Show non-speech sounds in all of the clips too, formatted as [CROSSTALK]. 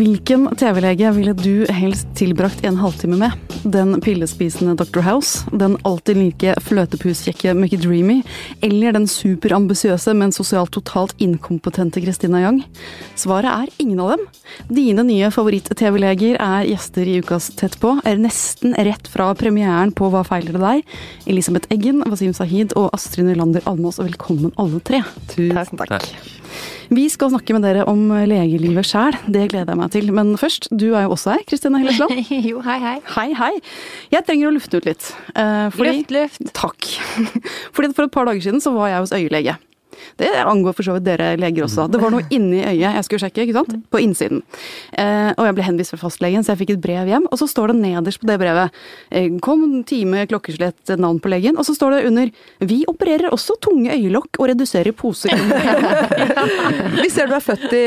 Hvilken TV-lege ville du helst tilbrakt en halvtime med? Den pillespisende Dr. House? Den alltid like fløtepuskjekke Mickey Dreamy? Eller den superambisiøse, men sosialt totalt inkompetente Christina Young? Svaret er ingen av dem. Dine nye favoritt-TV-leger er gjester i ukas Tett på, er nesten rett fra premieren på Hva feiler det deg? Elisabeth Eggen, Wasim Sahid og Astrid Nylander Almås, og velkommen alle tre. Tusen takk. Takk. Vi skal snakke med dere om legelivet sjæl, det gleder jeg meg til. Men først, du er jo også her, Kristina Hellesland. [LAUGHS] jo, hei, hei. Hei, hei. Jeg trenger å lufte ut litt. eh, fordi- Luft, luft. Takk. [LAUGHS] Fordi For et par dager siden så var jeg hos øyelege. Det angår for så vidt dere leger også. Det var noe inni øyet jeg skulle sjekke, ikke sant? på innsiden. Eh, og jeg ble henvist fra fastlegen, så jeg fikk et brev hjem. Og så står det nederst på det brevet eh, Kom time, klokkeslett, navn på legen. Og så står det under Vi opererer også tunge øyelokk og reduserer poser. [LAUGHS] [LAUGHS] Vi ser du er født i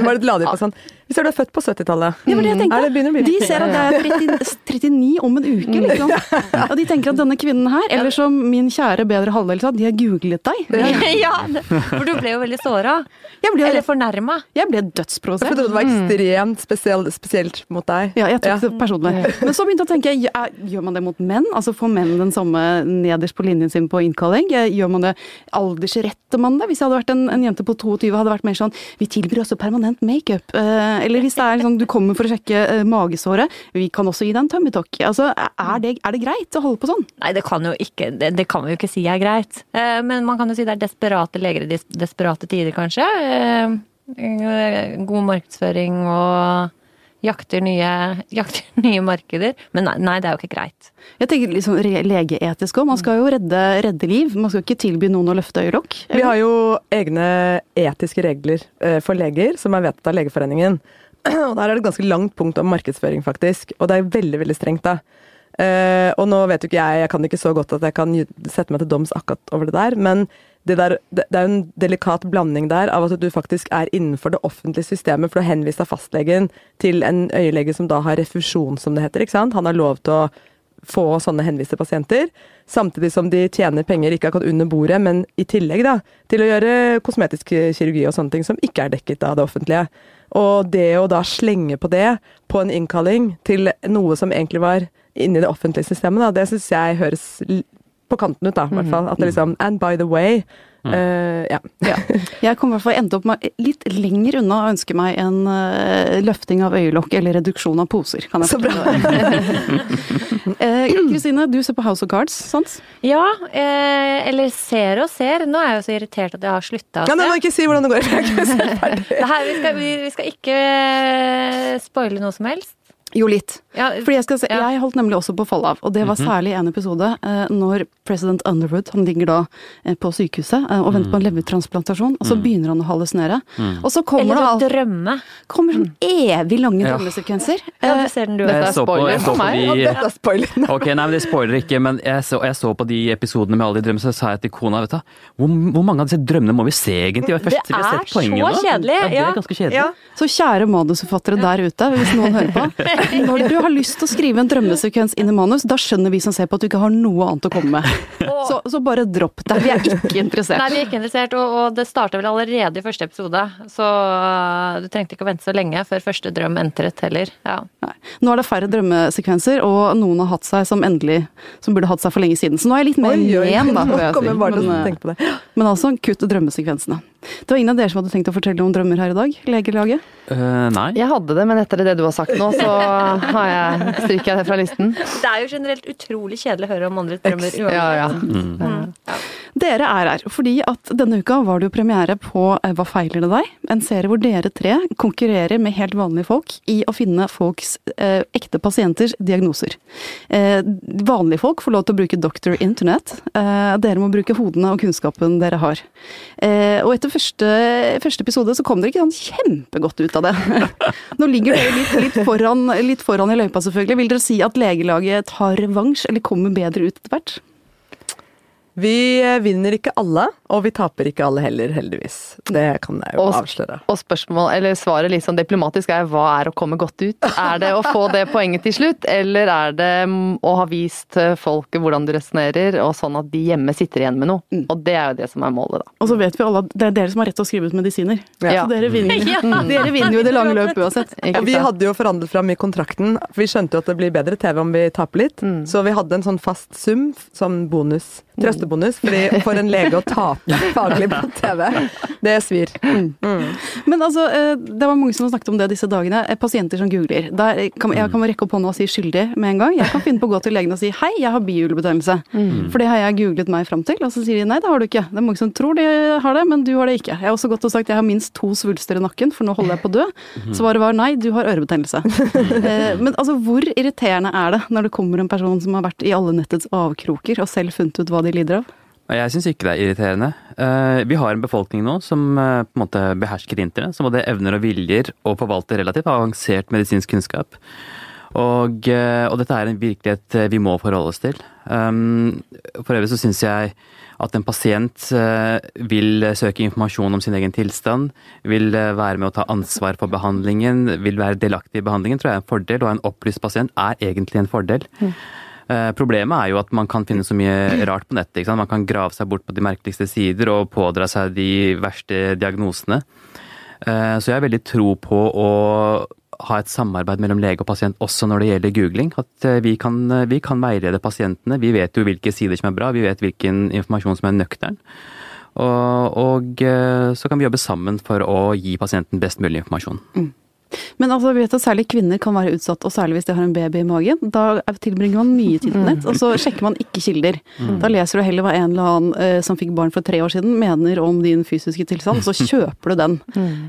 [LAUGHS] var det lader på sånn. Vi ser du er født på 70-tallet. Ja, det jeg tenkte. Det begynner å De ser at jeg er 30, 39 om en uke, liksom. [LAUGHS] Og de tenker at denne kvinnen her, eller som min kjære bedre halvdel sa, de har googlet deg. ja, [LAUGHS] for du ble jo veldig såra. Eller fornærma. jeg ble Jeg trodde det var ekstremt spesiell, spesielt mot deg. Ja, jeg tok det personlig. Men så begynte jeg å tenke, gjør man det mot menn? Altså Får menn den samme nederst på linjen sin på innkalling? Gjør man det, Aldersretter man det? Hvis jeg hadde vært en, en jente på 22, hadde vært mer sånn Vi tilbyr også permanent makeup. Eller hvis det er sånn du kommer for å sjekke eh, magesåret, vi kan også gi deg en tummy tuck. Altså, er det, er det greit å holde på sånn? Nei, det kan jo ikke det, det kan vi jo ikke si er greit. Eh, Men man kan jo si det er desperate leger i des- desperate tider, kanskje. Eh, God markedsføring og jakter nye, jakter [LAUGHS] nye markeder. Men nei, nei, det er jo ikke greit. Jeg tenker re- legeetisk òg. Man skal jo redde, redde liv. Man skal ikke tilby noen å løfte øyelokk. Vi har jo egne etiske regler eh, for leger, som er vedtatt av Legeforeningen. [CLEARS THROAT] Og der er det et ganske langt punkt om markedsføring, faktisk. Og det er veldig, veldig strengt, da. Eh, og nå vet jo ikke jeg, jeg kan ikke så godt at jeg kan sette meg til doms akkurat over det der, men det, der, det, det er en delikat blanding der av at du faktisk er innenfor det offentlige systemet, for du har henvist fastlegen til en øyelege som da har refusjon, som det heter. ikke sant? Han har lov til å få sånne henviste pasienter, samtidig som de tjener penger ikke akkurat under bordet, men i tillegg da, til å gjøre kosmetisk kirurgi og sånne ting som ikke er dekket av det offentlige. Og det å da slenge på det, på en innkalling til noe som egentlig var inni det offentlige systemet, da, det syns jeg høres på kanten ut, da, i hvert fall. At det liksom And by the way. Uh, ja. [LAUGHS] Ja. Jeg kommer i hvert fall endte opp med litt lenger unna å ønske meg en uh, løfting av øyelokk eller reduksjon av poser. Kan jeg Så bra. [LAUGHS] Eh, Kristine, du ser på House of Cards, sant? Ja, eh, eller ser og ser. Nå er jeg jo så irritert at jeg har slutta Ja, å nei, se. må ikke si hvordan det går. [LAUGHS] Her, vi, skal, vi, vi skal ikke spoile noe som helst. Jo, litt. Ja, Fordi jeg, skal se, Ja. jeg holdt nemlig også på å falle av, og det var særlig en episode eh, når president Underwood han ligger da eh, på sykehuset eh, og venter på en levertransplantasjon, og så begynner han å hallusinere. Og så kommer eller det alt, drømme. kommer sånn evig lange Ja. drømmesekvenser. Ja, det ser den du Dette er spoiler på, jeg så de dette er spoiler. [LAUGHS] Ok, nei, men Det spoiler ikke, men jeg så, jeg så på de episodene med alle de drømmene, så sa jeg til kona vet du, hvor, hvor mange av disse drømmene må vi se, egentlig? Det, først- Det er poenget så kjedelig, Ja, det er ganske kjedelig. Ja. Så kjære manusforfattere der ute, hvis noen hører på. [LAUGHS] [LAUGHS] Når du har lyst til å skrive en drømmesekvens inn i manus, da skjønner vi som ser på at du ikke har noe annet å komme med. [LAUGHS] Så, så bare dropp det. Vi er ikke interessert. Nei, vi er ikke interessert, og, og det starta vel allerede i første episode. Så uh, du trengte ikke å vente så lenge før første drøm entret heller. Ja. Nei. Nå er det færre drømmesekvenser, og noen har hatt seg som endelig Som burde hatt seg for lenge siden. Så nå er jeg litt mer oi, da. [LAUGHS] Men, det. men altså, kutt drømmesekvensene. Det var ingen av dere som hadde tenkt å fortelle om drømmer her i dag? Legelaget? Uh, nei. Jeg hadde det, men etter det du har sagt nå, så har jeg stryker jeg det fra listen. Det er jo generelt utrolig kjedelig å høre om andres drømmer. Ja, ja. Mm. Dere er her fordi at denne uka var det jo premiere på eh, Hva feiler det deg? En serie hvor dere tre konkurrerer med helt vanlige folk i å finne folks eh, ekte pasienters diagnoser. Eh, vanlige folk får lov til å bruke Doctor Internet. Eh, dere må bruke hodene og kunnskapen dere har. Eh, og etter første, første episode så kom dere ikke sånn kjempegodt ut av det. [LAUGHS] Nå ligger dere litt, litt, foran, litt foran i løypa, selvfølgelig. Vil dere si at legelaget tar revansj, eller kommer bedre ut etter hvert? Vi eh, vinner ikke alle, og vi taper ikke alle heller, heldigvis. Det kan jeg jo Og- avsløre. Og spørsmål, eller svaret litt sånn diplomatisk er hva er å komme godt ut? Er det å få det poenget til slutt, eller er det mm, å ha vist eh, folket hvordan du resonnerer, og sånn at de hjemme sitter igjen med noe? Mm. Og det er jo det som er målet, da. Og så vet vi alle at det er dere som har rett til å skrive ut medisiner. Ja. Så dere vinner, [LAUGHS] dere vinner jo i det lange løp uansett. Ja, vi hadde jo forhandlet fram i kontrakten, for vi skjønte jo at det blir bedre TV om vi taper litt. Mm. Så vi hadde en sånn fast sum som bonus, trøstebonus, fordi for en lege å tape faglig på TV, det svir. Men altså, eh, det var mange som har snakket om det disse dagene. Eh, Pasienter som googler. Der kan, jeg kan rekke opp hånda og si skyldig med en gang. Jeg kan finne på å gå til legen og si hei, jeg har bihulebetennelse. For det har jeg googlet meg fram til. Og så sier de nei, det har du ikke. Det er mange som tror de har det, men du har det ikke. Jeg har også gått og sagt jeg har minst to svulster i nakken, for nå holder jeg på å dø. Svaret var nei, du har ørebetennelse. [LAUGHS] Eh, men altså, hvor irriterende er det når det kommer en person som har vært i alle nettets avkroker og selv funnet ut hva de lider av? Jeg syns ikke det er irriterende. Eh, Vi har en befolkning nå som eh, på en måte behersker internett, som både evner og viljer å forvalte relativt avansert medisinsk kunnskap. Og, eh, og dette er en virkelighet vi må forholde oss til. For øvrig så syns jeg at en pasient vil søke informasjon om sin egen tilstand, vil være med å ta ansvar for behandlingen, vil være delaktig i behandlingen, tror jeg er en fordel. Og en opplyst pasient er egentlig en fordel. Eh, Problemet er jo at man kan finne så mye rart på nettet. Ikke sant? Man kan grave seg bort på de merkeligste sider og pådra seg de verste diagnosene. Eh, Så jeg har veldig tro på å ha et samarbeid mellom lege og pasient også når det gjelder googling. At eh, vi kan, vi kan veilede pasientene. Vi vet jo hvilke sider som er bra, vi vet hvilken informasjon som er nøktern. Og, og eh, så kan vi jobbe sammen for å gi pasienten best mulig informasjon. Men altså, vi vet at særlig kvinner kan være utsatt, og særlig hvis de har en baby i magen. Da tilbringer man mye tid på nett, og så sjekker man ikke kilder. Da leser du heller hva en eller annen eh, som fikk barn for tre år siden mener om din fysiske tilstand, så [LAUGHS] kjøper du den.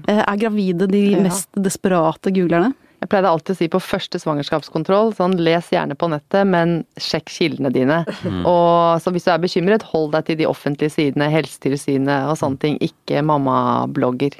Eh, er gravide de Ja. mest desperate googlerne? Jeg pleide alltid å si på første svangerskapskontroll, sånn les gjerne på nettet, men sjekk kildene dine. Og så hvis du er bekymret, hold deg til de offentlige sidene, Helsetilsynet og sånne ting, ikke mammablogger.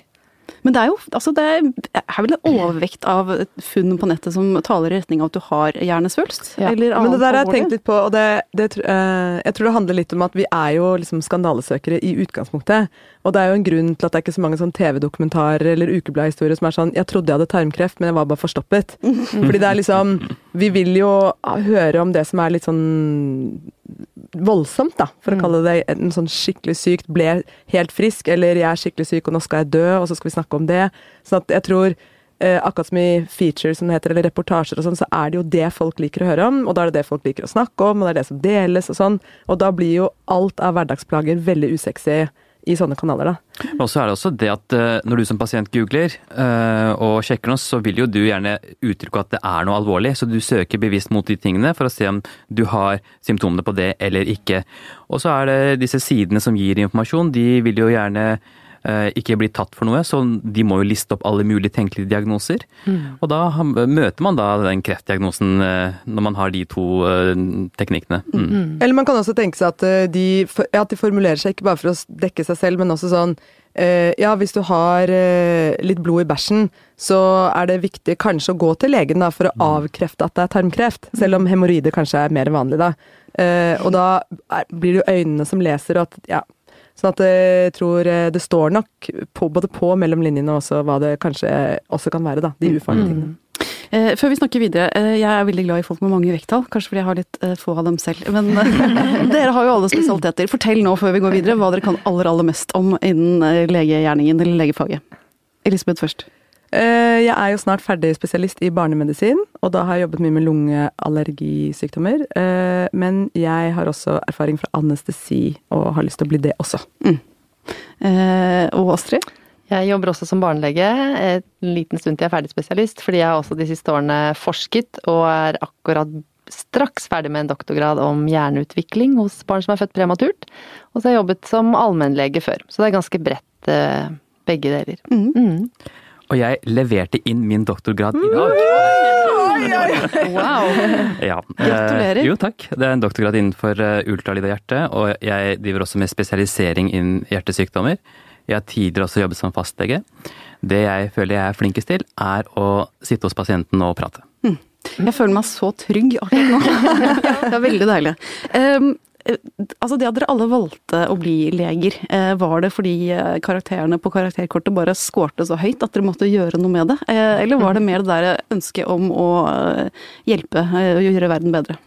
Men det er jo altså det er, er vel en overvekt av funn på nettet som taler i retning av at du har hjernesvulst? Ja. Eller Men det der har jeg tenkt litt på, og det, det, eh, jeg tror det handler litt om at vi er jo liksom skandalesøkere i utgangspunktet. Og det er jo en grunn til at det er ikke så mange sånn TV-dokumentarer eller ukebladhistorier som er sånn 'Jeg trodde jeg hadde tarmkreft, men jeg var bare forstoppet'. [LAUGHS] Fordi det er liksom Vi vil jo høre om det som er litt sånn voldsomt, da, for å kalle det en sånn skikkelig sykt, ble helt frisk, eller jeg er skikkelig syk og nå skal jeg dø, og så skal vi snakke om det. Sånn at jeg tror eh, akkurat som i features som det heter, eller reportasjer og sånn, så er det jo det folk liker å høre om, og da er det det folk liker å snakke om, og det er det som deles og sånn. Og da blir jo alt av hverdagsplager veldig usexy i sånne kanaler, da. Og så er det også det at eh, når du som pasient googler øh, og sjekker noe, så vil jo du gjerne uttrykke at det er noe alvorlig, så du søker bevisst mot de tingene for å se om du har symptomene på det eller ikke. Og så er det disse sidene som gir informasjon, de vil jo gjerne ikke blir tatt for noe, så de må jo liste opp alle mulige tenkelige diagnoser. Og da møter man da den kreftdiagnosen eh, når man har de to eh, teknikkene. Mm. Eller man kan også tenke seg at eh, de, at de formulerer seg ikke bare for å dekke seg selv, men også sånn eh, Ja, hvis du har eh, litt blod i bæsjen, så er det viktig kanskje å gå til legen da, for å avkrefte at det er tarmkreft. Selv om hemoroider kanskje er mer vanlig, da. Eh, og da blir det jo øynene som leser, og at ja. Sånn at jeg tror eh, det står nok på, både på og mellom linjene også hva det kanskje også kan være, da. De ufarlige tingene. Eh, før vi snakker videre, eh, jeg er veldig glad i folk med mange vekttall, kanskje fordi jeg har litt eh, få av dem selv. Men eh, [LAUGHS] dere har jo alle spesialiteter. Fortell nå før vi går videre hva dere kan aller, aller mest om innen eh, legegjerningen eller legefaget. Elisabeth først. Eh, Jeg er jo snart ferdig spesialist i barnemedisin, og da har jeg jobbet mye med lungeallergisykdommer. Eh, Men jeg har også erfaring fra anestesi, og har lyst til å bli det også. Mm. og Astrid? Jeg jobber også som barnelege en liten stund til jeg er ferdig spesialist, fordi jeg har også de siste årene forsket og er akkurat straks ferdig med en doktorgrad om hjerneutvikling hos barn som er født prematurt. Og så har jeg jobbet som allmennlege før, så det er ganske bredt eh, begge deler. Mm. Og jeg leverte inn min doktorgrad i dag. Wow! Ja. Gratulerer. Eh, jo, takk. Det er en doktorgrad innenfor eh, ultralyd og hjerte, og jeg driver også med spesialisering innen hjertesykdommer. Jeg har tidligere også jobbet som fastlege. Det jeg føler jeg er flinkest til, er å sitte hos pasienten og prate. Jeg føler meg så trygg akkurat nå. [LAUGHS] Det er veldig deilig. Um, altså det at dere alle valgte å bli leger, eh, var det fordi eh, karakterene på karakterkortet bare skårte så høyt at dere måtte gjøre noe med det? Eh, Eller var det mer det der ønsket om å eh, hjelpe eh, og gjøre verden bedre?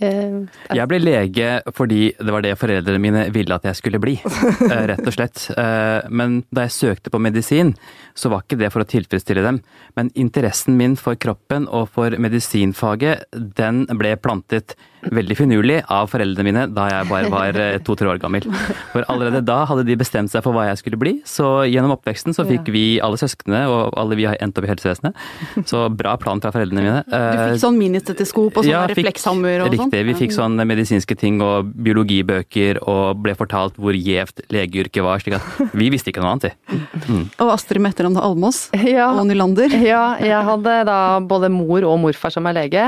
Eh, Jeg ble lege fordi det var det foreldrene mine ville at jeg skulle bli, [LAUGHS] eh, rett og slett. Eh, Men da jeg søkte på medisin, så var ikke det for å tilfredsstille dem. Men interessen min for kroppen og for medisinfaget, den ble plantet veldig finurlig av foreldrene mine da jeg bare var eh, to-tre år gammel. For allerede da hadde de bestemt seg for hva jeg skulle bli, så gjennom oppveksten så fikk vi alle søsknene, og alle vi har endt opp i helsevesenet. Så bra plan fra foreldrene mine. Du Eh, fikk sånn ministetiskop og sånn ja, reflekshammer og sånn? Riktig. Vi fikk sånn medisinske ting og biologibøker og ble fortalt hvor gjevt legeyrket var, slik at vi visste ikke noe annet, vi. Og Astrid med etternavnet Almås ja, og Nylander. Ja, jeg hadde da både mor og morfar som er lege,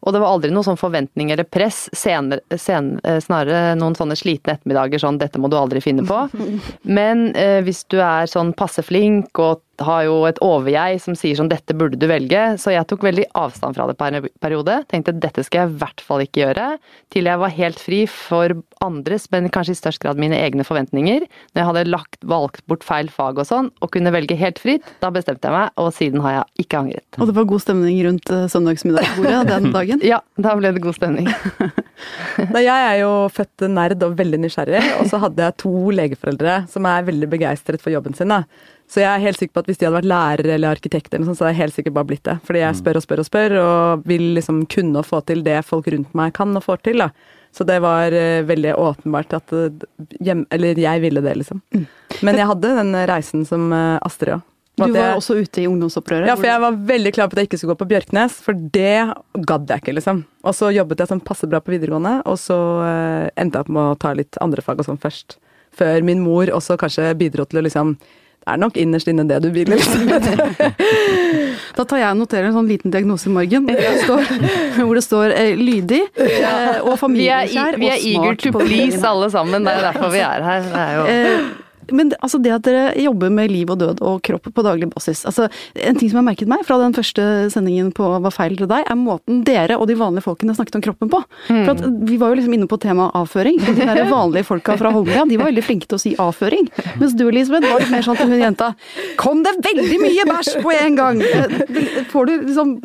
og det var aldri noen sånn forventning eller press. Senere, sen, eh, snarere noen sånne slitne ettermiddager sånn 'dette må du aldri finne på'. [LAUGHS] Men eh, hvis du er sånn passe flink og har jo et overjeg som sier sånn 'dette burde du velge', så jeg tok veldig avstand fra det per periode. Tenkte 'dette skal jeg i hvert fall ikke gjøre', til jeg var helt fri for andres, men kanskje i størst grad mine egne forventninger. Når jeg hadde lagt, valgt bort feil fag og sånn, og kunne velge helt fritt, da bestemte jeg meg, og siden har jeg ikke angret. Og det var god stemning rundt eh, søndagsmiddagsbordet den [LAUGHS] dagen. Ja, da ble det god stemning. [LAUGHS] da, jeg er jo født nerd og veldig nysgjerrig, og så hadde jeg to legeforeldre som er veldig begeistret for jobben sin. da. Så jeg er helt sikker på at hvis de hadde vært lærere eller arkitekt, eller noe sånt, så hadde jeg helt sikkert bare blitt det. Fordi jeg spør og spør og spør, og vil liksom kunne få til det folk rundt meg kan og får til. da. Så det var eh, veldig åpenbart at eh, hjem, Eller jeg ville det, liksom. Men jeg hadde den reisen som uh, Astrid òg. Du var også ute i ungdomsopprøret. Ja, for jeg var veldig klar på at jeg ikke skulle gå på Bjørknes, for det gadd jeg ikke, liksom. Og så jobbet jeg sånn passe bra på videregående, og så eh, endte jeg opp med å ta litt andre fag og sånn først. Før min mor også kanskje bidro til å liksom er nok innerst inne det du vil, liksom. [LAUGHS] Da tar jeg og noterer en sånn liten diagnose i morgen, hvor det står, hvor det står eh, lydig eh, og Vi er, familiekjær vi er eager to please alle sammen, det er derfor vi er her. Det er jo Eh, men altså det at dere jobber med liv og død og kropp på daglig basis altså En ting som har merket meg fra den første sendingen på Hva feil til deg, er måten dere og de vanlige folkene snakket om kroppen på. For at Vi var jo liksom inne på temaet avføring. og De vanlige folka fra Holmlia de var veldig flinke til å si avføring. Mens du Elisabeth var litt mer sånn til hun jenta Kom det veldig mye bæsj på en gang! Eh, Får du liksom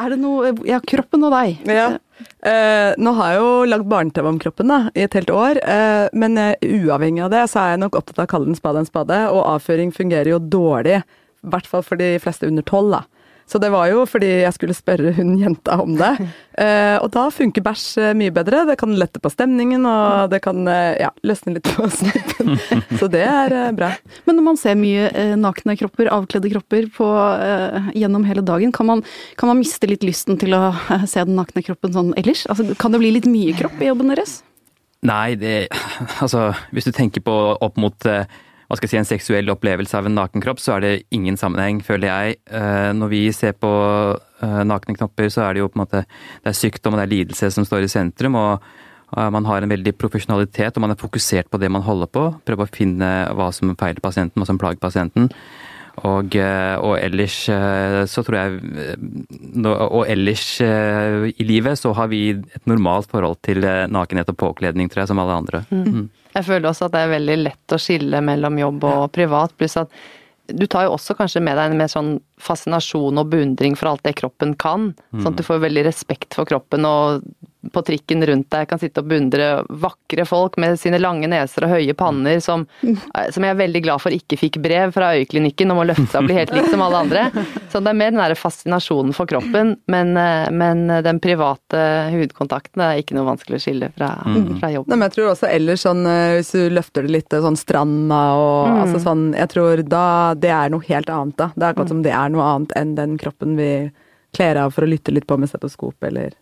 Er det noe Ja, kroppen og deg. Ja. Eh, nå har jeg jo lagd barne-TV om kroppen da, i et helt år, uh, men uh, uavhengig av det, så er jeg nok opptatt av å kalle en spade en spade, og avføring fungerer jo dårlig, i hvert fall for de fleste under tolv. da. Så det var jo fordi jeg skulle spørre hun jenta om det. [LAUGHS] Eh, og da funker bæsj eh, mye bedre. Det kan lette på stemningen, og det kan eh, ja, løsne litt på [LAUGHS] snippen. [LAUGHS] Så det er eh, bra. Men når man ser mye nakne kropper, avkledde kropper på, eh, gjennom hele dagen, kan man, kan man miste litt lysten til å se den nakne kroppen sånn ellers? Altså, kan det bli litt mye kropp i jobben deres? Nei, det Altså, hvis du tenker på opp mot eh, hva skal jeg si, en seksuell opplevelse av en nakenkropp, så er det ingen sammenheng, føler jeg. Eh, Når vi ser på eh, nakne knopper, så er det jo på en måte det er sykdom og det er lidelse som står i sentrum. og eh, man har en veldig profesjonalitet, og man er fokusert på det man holder på. Prøver å finne hva som feiler pasienten, hva som plager pasienten. Og, og ellers så tror jeg Og ellers i livet så har vi et normalt forhold til nakenhet og påkledning, tror jeg, som alle andre. Mm. Jeg føler også at det er veldig lett å skille mellom jobb og privat, pluss at du tar jo også kanskje med deg en mer sånn fascinasjon og beundring for alt det kroppen kan. Sånn at du får veldig respekt for kroppen og på trikken rundt deg kan sitte og beundre vakre folk med sine lange neser og høye panner som, eh, som jeg er veldig glad for ikke fikk brev fra øyeklinikken om å løfte seg og bli helt lik som alle andre. Så det er mer den derre fascinasjonen for kroppen, men, eh, men den private hudkontakten er ikke noe vanskelig å skille fra, fra jobb. Men jeg tror også ellers sånn, eh, hvis du løfter det litt, sånn stranda og altså sånn Jeg tror da det er noe helt annet, da. Det er akkurat som det er noe annet enn den kroppen vi kler av for å lytte litt på med stetoskop, eller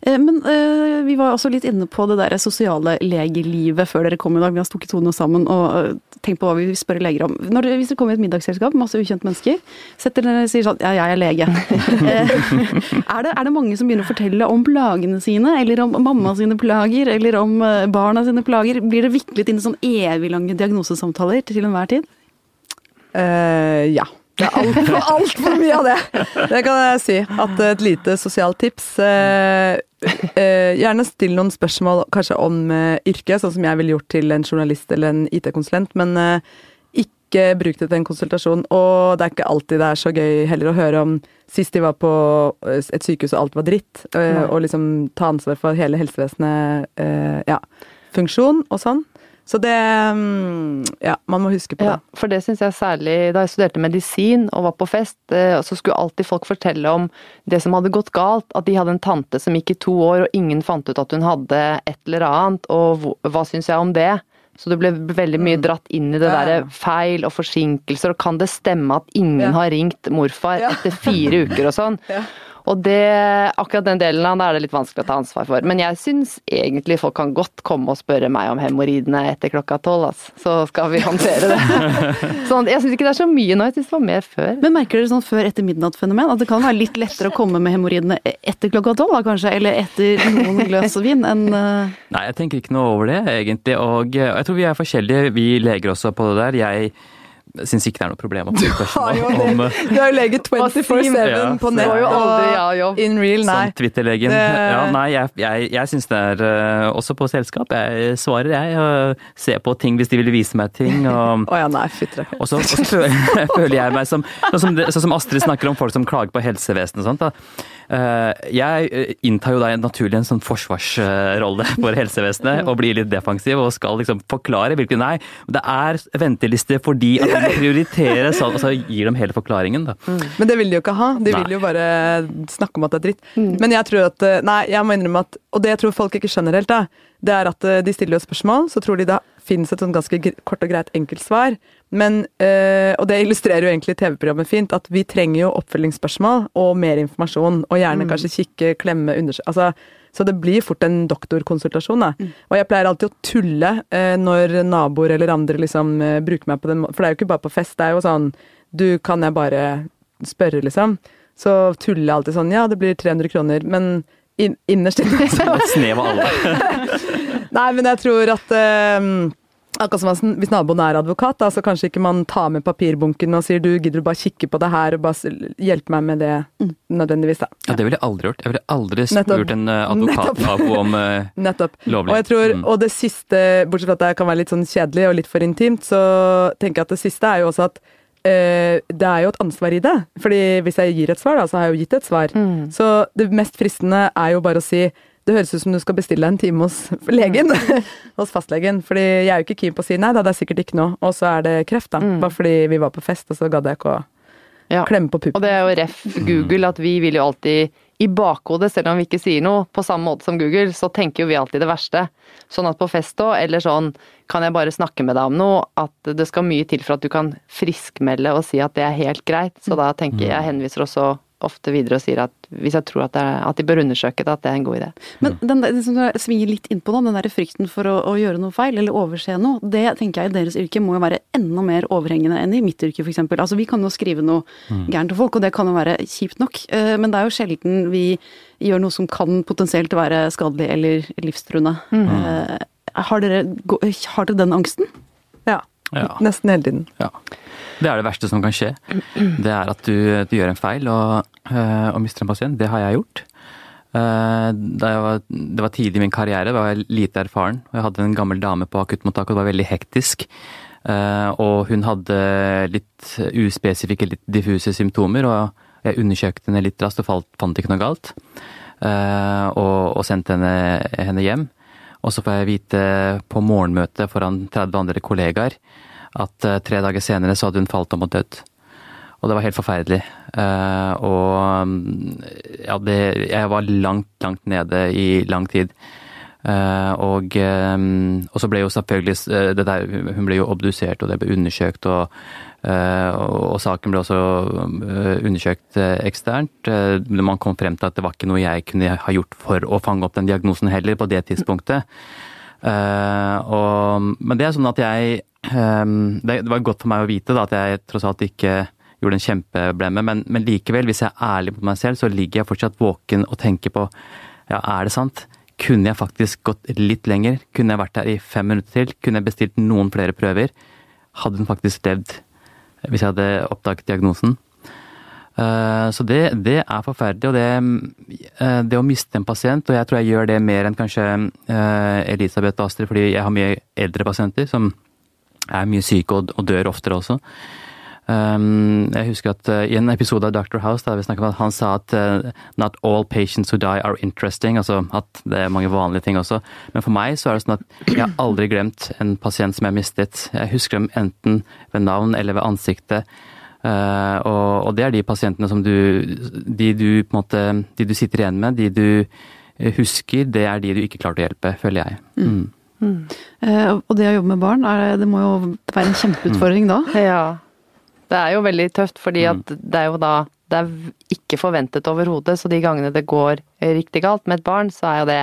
Eh, Men eh, vi var også litt inne på det der sosiale legelivet før dere kom i dag. Vi har stukket hodene sammen og uh, tenkt på hva vi vil spørre leger om. Når, hvis dere kommer i et middagsselskap, masse ukjente mennesker, setter dere og sier sånn ja, jeg er lege. [LAUGHS] Er, det, er det mange som begynner å fortelle om plagene sine, eller om mamma sine plager, eller om barna sine plager? Blir det viklet inn i sånn evig lange diagnosesamtaler til enhver tid? Uh, ja. Det er altfor alt for mye av det! Det kan jeg si. At et lite sosialt tips eh, eh, Gjerne still noen spørsmål kanskje om eh, yrket, sånn som jeg ville gjort til en journalist eller en IT-konsulent, men ikke bruk det til en konsultasjon. Og det er ikke alltid det er så gøy heller å høre om sist de var på et sykehus og alt var dritt, og liksom ta ansvar for hele helsevesenet, ja, funksjon og sånn. Så det mm, Ja, man må huske på Ja, det. for det syns jeg særlig Da jeg studerte medisin og var på fest, eh, så skulle alltid folk fortelle om det som hadde gått galt. At de hadde en tante som gikk i to år, og ingen fant ut at hun hadde et eller annet. Og hva syns jeg om det? Så det ble veldig mye dratt inn i det Mm. Ja, ja. derre feil og forsinkelser, og kan det stemme at ingen Ja. har ringt morfar Ja. etter fire uker og sånn? [LAUGHS] Og det, akkurat den delen av det er det litt vanskelig å ta ansvar for. Men jeg syns egentlig folk kan godt komme og spørre meg om hemoroidene etter klokka tolv, altså. Så skal vi håndtere det. [LAUGHS] Sånn, jeg syns ikke det er så mye nå, jeg syns det var mer før. Men merker dere sånn før etter midnatt-fenomen? At det kan være litt lettere å komme med hemoroidene etter klokka tolv, da kanskje? Eller etter noen glass vin enn uh... Nei, jeg tenker ikke noe over det, egentlig. Og eh, jeg tror vi er forskjellige, vi leger også på det der. Jeg syns ikke det er noe problem å få jo spørsmål om Du har jo lege 24-7 Ja, på nett aldri og ja-jobb. in real, nei. Som Twitter-legen. Ja, nei, jeg, jeg, jeg syns det er eh, også på selskap. Jeg svarer, jeg. Og ser på ting hvis de vil vise meg ting. Og, [LAUGHS] oh, ja, nei, fytti og så, og så føler, [LAUGHS] føler jeg meg som Sånn som, det- sånn som Astrid snakker om folk som klager på helsevesenet og sånt. Da. Eh, Jeg eh, inntar jo da naturlig en sånn forsvarsrolle [LAUGHS] for helsevesenet og blir litt defensiv og skal liksom forklare hvilken Nei, det er venteliste fordi at vi prioritere sånn, og så gir de hele forklaringen, da. Men det vil de jo ikke ha. De Nei. vil jo bare snakke om at det er dritt. Men jeg tror at eh, Nei, jeg må innrømme at Og det jeg tror folk ikke skjønner helt, da, det er at eh, de stiller jo spørsmål, så tror de det finnes et sånn ganske kort og greit enkelt svar. Men øh, Og det illustrerer jo egentlig TV-programmet fint, at vi trenger jo oppfølgingsspørsmål og mer informasjon. Og gjerne kanskje kikke, klemme, undersøke Altså så det blir fort en doktorkonsultasjon. Da. Og jeg pleier alltid å tulle eh, når naboer eller andre liksom eh, bruker meg på den måten. For det er jo ikke bare på fest, det er jo sånn Du, kan jeg bare spørre, liksom? Så tuller jeg alltid sånn Ja, det blir 300 kroner, men in innerst inne [LAUGHS] så snev av alle. [LAUGHS] Nei, men jeg tror at eh, Akkurat som hvis- naboen er advokat, da, så kanskje ikke man tar med papirbunken og sier du, gidder du bare kikke på det her og bare hjelpe meg med det nødvendigvis, da. Ja, det ville jeg aldri gjort. Jeg ville aldri Nettopp. spurt en eh, advokatnabo om uh, [LAUGHS] Nettopp. lovlig. Og jeg tror, Mm. og det siste, bortsett fra at det kan være litt sånn kjedelig og litt for intimt, så tenker jeg at det siste er jo også at Uh, det er jo et ansvar i det. Fordi hvis jeg gir et svar, da, så har jeg jo gitt et svar. Så det mest fristende er jo bare å si det høres ut som du skal bestille deg en time hos [LAUGHS] legen, [LAUGHS] hos fastlegen. Fordi jeg er jo ikke keen på å si nei da, det er sikkert ikke noe, og så er det kreft, da. Bare fordi vi var på fest, og så gadd jeg ikke å Ja. klemme på puppen. Og det er jo ref Google, at vi vil jo alltid i bakhodet, selv om vi ikke sier noe, på samme måte som Google, så tenker jo vi alltid det verste. Sånn at på fest òg, eller sånn kan jeg bare snakke med deg om noe, at det skal mye til for at du kan friskmelde og si at det er helt greit. Så da tenker jeg, jeg henviser også ofte videre og sier at hvis jeg tror at, det er, at de bør undersøke det, at det er en god idé. Men den der, det som du svinger litt innpå nå, den der frykten for å, å gjøre noe feil eller overse noe, det tenker jeg i deres yrke må jo være enda mer overhengende enn i mitt yrke f.eks. Altså vi kan jo skrive noe gærent til folk, og det kan jo være kjipt nok, eh, men det er jo sjelden vi gjør noe som kan potensielt være skadelig eller livstruende. Mm. Har dere, har dere den angsten? Ja. Ja. Nesten hele tiden. Ja. Det er det verste som kan skje. Det er at du, du gjør en feil og, øh, og mister en pasient. Det har jeg gjort. Eh, jeg var, det var tidlig i min karriere, da var jeg lite erfaren. Jeg hadde en gammel dame på akuttmottaket, og det var veldig hektisk. Eh, Og hun hadde litt uspesifikke, litt diffuse symptomer, og jeg undersøkte henne litt raskt og fant ikke noe galt. Eh, Og, og sendte henne, henne hjem. Og så får jeg vite på morgenmøtet foran 30 andre kollegaer at eh, tre dager senere så hadde hun falt om og dødd. Og det var helt forferdelig. Eh, og mm, ja, det, jeg var langt, langt nede i lang tid. Eh, og, eh, og så ble jo selvfølgelig det der, Hun ble jo obdusert, og det ble undersøkt. Og, og, og saken ble også undersøkt eksternt. Man kom frem til at det var ikke noe jeg kunne ha gjort for å fange opp den diagnosen heller, på det tidspunktet. Eh, og, men det er sånn at jeg um, det, det var godt for meg å vite da, at jeg tross alt ikke gjorde en kjempeblemme, men, men likevel, hvis jeg er ærlig mot meg selv, så ligger jeg fortsatt våken og tenker på ja, er det sant? Kunne jeg faktisk gått litt lenger? Kunne jeg vært der i fem minutter til? Kunne jeg bestilt noen flere prøver? Hadde hun faktisk levd hvis jeg hadde oppdaget diagnosen. Eh, Så det, det er forferdelig. Og det, eh, det å miste en pasient, og jeg tror jeg gjør det mer enn kanskje eh, Elisabeth og Astrid, fordi jeg har mye eldre pasienter som er mye syke og, dør oftere også. Jeg husker at I en episode av Dr. House da vi om at han sa at not all patients who die are interesting. altså At det er mange vanlige ting også. Men for meg så er det sånn at jeg har aldri glemt en pasient som jeg mistet. Jeg husker dem enten ved navn eller ved ansiktet. Uh, og, og, det er de pasientene som du De du på en måte De du sitter igjen med, de du husker, det er de du ikke klarte å hjelpe, føler jeg. Mm. Mm. og det å jobbe med barn, er, det må jo være en kjempeutfordring da? [LAUGHS] Ja. Det er jo veldig tøft, fordi at det er jo da det er ikke forventet overhodet, så de gangene det går riktig galt med et barn, så er jo det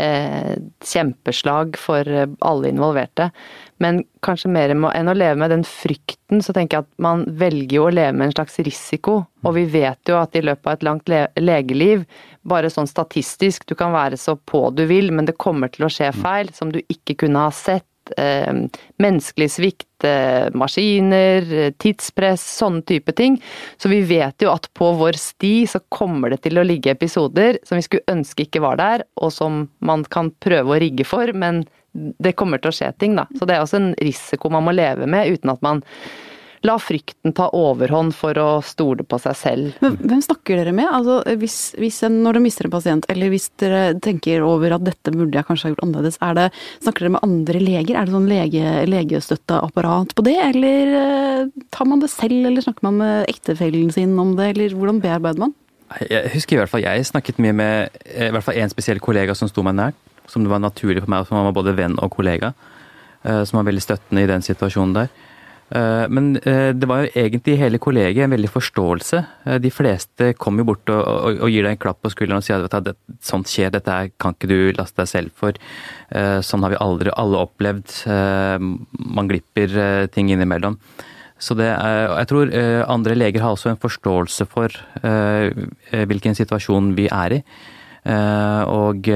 eh, kjempeslag for alle involverte. Men kanskje mer enn å leve med den frykten, så tenker jeg at man velger jo å leve med en slags risiko. Og vi vet jo at i løpet av et langt le legeliv, bare sånn statistisk, du kan være så på du vil, men det kommer til å skje feil som du ikke kunne ha sett eh, menneskelig svikt, eh, maskiner, tidspress, sånne type ting. Så vi vet jo at på vår sti så kommer det til å ligge episoder som vi skulle ønske ikke var der, og som man kan prøve å rigge for, men det kommer til å skje ting, da. Så det er også en risiko man må leve med, uten at man La frykten ta overhånd for å stole på seg selv. Men hvem snakker dere med? Altså, hvis, hvis en, når dere mister en pasient, eller hvis dere tenker over at dette burde jeg kanskje ha gjort annerledes, er det, snakker dere med andre leger? Er det sånn lege, legestøtteapparat på det, eller uh, tar man det selv, eller snakker man med ektefellen sin om det, eller hvordan bearbeider man? Jeg husker i hvert fall jeg snakket mye med i hvert fall en spesiell kollega som sto meg nær, som det var naturlig for meg, som var både venn og kollega, uh, som var veldig støttende i den situasjonen der. Eh, men eh, det var jo egentlig hele kollegiet en veldig forståelse. Eh, de fleste kommer jo bort og, og, og, gir deg en klapp på skulderen og sier at det, sånt skjer, dette kan ikke du laste deg selv for. Sånn har vi aldri alle opplevd. Man glipper ting innimellom. Så det er, jeg tror andre leger har også en forståelse for hvilken situasjon vi er i. Og,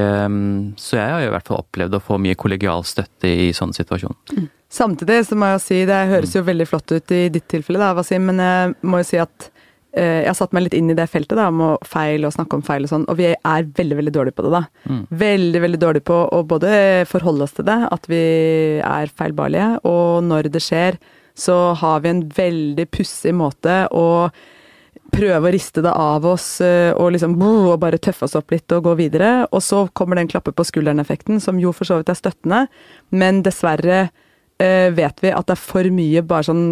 så jeg har jo i hvert fall opplevd å få mye kollegial støtte i sånne situasjoner. Mm. Samtidig så må jeg jo si, det høres jo veldig flott ut i ditt tilfelle, da, Wasim, men jeg må jo si at eh, jeg har satt meg litt inn i det feltet da, om feil og snakke om feil og sånn, og vi er veldig veldig dårlige på det. da. Mm. Veldig veldig dårlige på å både forholde oss til det, at vi er feilbarlige, og når det skjer, så har vi en veldig pussig måte å prøve å riste det av oss eh, og liksom og bare tøffe oss opp litt og gå videre. Og så kommer den klappe på skulderen-effekten, som jo for så vidt er støttende, men dessverre uh, vet vi at det er for mye bare sånn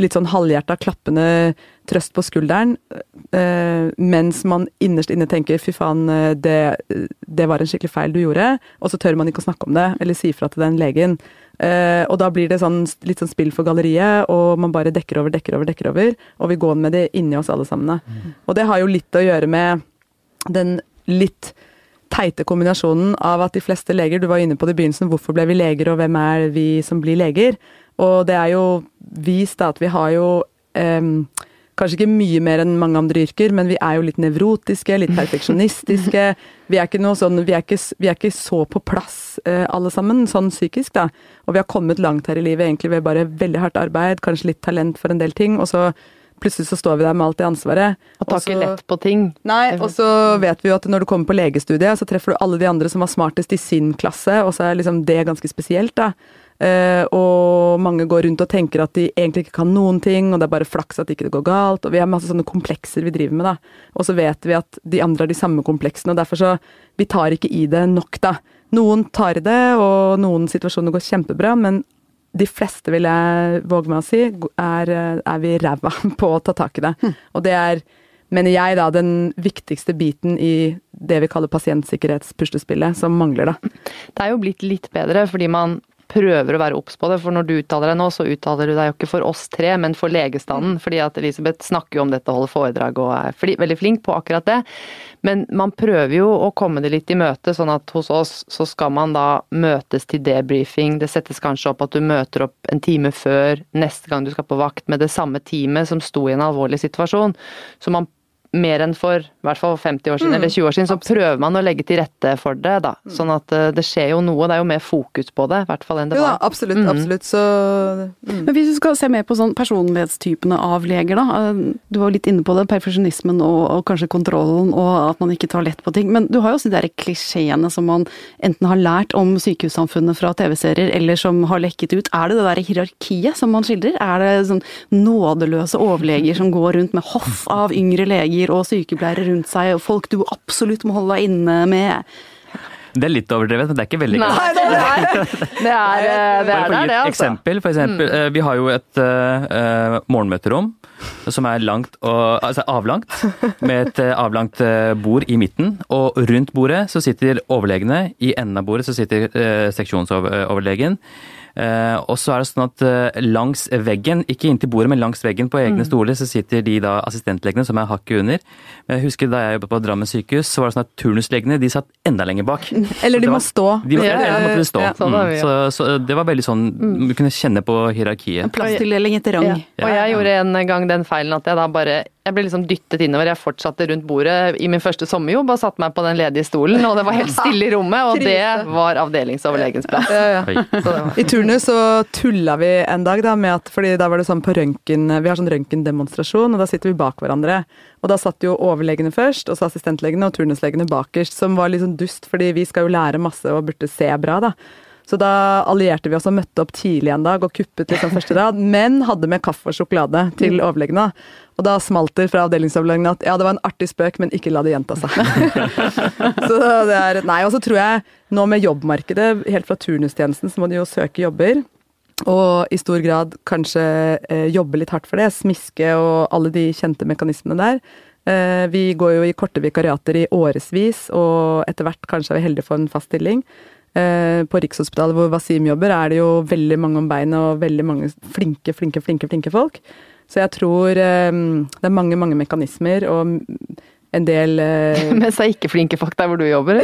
litt sånn halvhjerta klappende trøst på skulderen, eh, mens man innerst inne tenker 'fy faen, eh, det, det, var en skikkelig feil du gjorde', og så tør man ikke å snakke om det, eller si fra til den legen. Eh, og da blir det sånn, litt sånn spill for galleriet, og man bare dekker over, dekker over, dekker over, og vi går med det inni oss alle sammen. Mm. Og det har jo litt å gjøre med den litt teite kombinasjonen av at de fleste leger Du var inne på det i begynnelsen, hvorfor ble vi leger, og hvem er vi som blir leger? Og det er jo vist da at vi har jo um, Kanskje ikke mye mer enn mange andre yrker, men vi er jo litt nevrotiske, litt perfeksjonistiske. [LAUGHS] Vi er ikke, sånn, vi er ikke, vi er ikke så på plass uh, alle sammen, sånn psykisk, da. Og vi har kommet langt her i livet egentlig ved bare veldig hardt arbeid, kanskje litt talent for en del ting, og så plutselig så står vi der med alt det ansvaret. Og tar ikke lett på ting. Nei, og så vet vi jo at når du kommer på legestudiet, så treffer du alle de andre som var smartest i sin klasse, og så er liksom det ganske spesielt, da. Uh, og mange går rundt og tenker at de egentlig ikke kan noen ting, og det er bare flaks at ikke det går galt. Og vi har masse sånne komplekser vi driver med, da. Og så vet vi at de andre har de samme kompleksene, og derfor så Vi tar ikke i det nok, da. Noen tar i det, og noen situasjoner går kjempebra, men de fleste, vil jeg våge meg å si, er, er vi ræva [LAUGHS] på å ta tak i det. Hm. Og det er, mener jeg, da den viktigste biten i det vi kaller pasientsikkerhetspustespillet, som mangler, da. Det er jo blitt litt bedre, fordi man prøver å være obs på det. For når du uttaler deg nå, så uttaler du deg jo ikke for oss tre, men for legestanden. Fordi at Elisabeth snakker jo om dette, holder foredrag og er veldig flink på akkurat det. Men man prøver jo å komme det litt i møte, sånn at hos oss så skal man da møtes til debriefing. Det settes kanskje opp at du møter opp en time før neste gang du skal på vakt med det samme teamet som sto i en alvorlig situasjon. Så man mer enn for i hvert fall 50 år siden Mm, eller 20 år siden, så prøver man å legge til rette for det, da. Mm. Sånn at eh, det skjer jo noe. Det er jo mer fokus på det, i hvert fall enn det Jo da, var. absolutt. Mm. Absolutt. Så mm. Men hvis du skal se mer på sånn personlighetstypene av leger, da. eh, Du var jo litt inne på det, perfeksjonismen og, og kanskje kontrollen og at man ikke tar lett på ting. Men du har jo også de der klisjeene som man enten har lært om sykehussamfunnet fra TV-serier, eller som har lekket ut. Er det det der hierarkiet som man skildrer? Er det sånn nådeløse overleger som går rundt med hoff av yngre leger og sykepleiere rundt seg, og folk du absolutt må holde deg inne med? Det er litt overdrevet, men det er ikke veldig Nei, det er det. Er, det er for å det, et altså. eksempel. For eksempel eh, vi har jo et eh, morgenmøterom som er langt og, altså avlangt, med et avlangt bord i midten. Og rundt bordet så sitter overlegene. I enden av bordet så sitter uh, seksjonsoverlegen. Eh, og så er det sånn at eh, langs veggen, ikke inntil bordet, men langs veggen på egne stoler, så sitter de da assistentlegene som er hakket under. Men jeg husker da jeg jobbet på Drammen sykehus, så var det sånn at turnuslegene de satt enda lenger bak. [LAUGHS] Eller de må stå. De måtte, Ja, ja, ellers måtte de stå. ja. Sånn vi, Mm. så, så det var veldig sånn Du kunne kjenne på hierarkiet. Plasstildeling etter rang. Ja. Og jeg gjorde en gang den feilen at jeg da bare Jeg ble liksom dyttet innover. Jeg fortsatte rundt bordet i min første sommerjobb og satte meg på den ledige stolen, og det var helt stille i rommet, og det var avdelingsoverlegens plass. Ja, ja. Var I turnus så tulla vi en dag, da, med at fordi da var det sånn på røntgen Vi har sånn røntgendemonstrasjon, og da sitter vi bak hverandre. Og da satt jo overlegene først, og så assistentlegene og turnuslegene bakerst, som var litt sånn dust, fordi vi skal jo lære masse og burde se bra, da. Så da allierte vi oss og møtte opp tidlig en dag og kuppet liksom første rad, men hadde med kaffe og sjokolade til overleggene. Og da smalt det fra avdelingsoverlegene at ja, det var en artig spøk, men ikke la det gjenta seg. [LAUGHS] så det er Nei, og så tror jeg nå med jobbmarkedet, helt fra turnustjenesten, så må de jo søke jobber. Og i stor grad kanskje eh, jobbe litt hardt for det. Smiske og alle de kjente mekanismene der. Eh, vi går jo i korte vikariater i årevis, og etter hvert kanskje er vi heldige for en fast stilling. Eh, på Rikshospitalet hvor Wasim jobber, er det jo veldig mange om beinet og veldig mange flinke, flinke, flinke, flinke folk. Så jeg tror eh, det er mange, mange mekanismer og en del eh, [LAUGHS] Mens det er ikke flinke folk der hvor du jobber.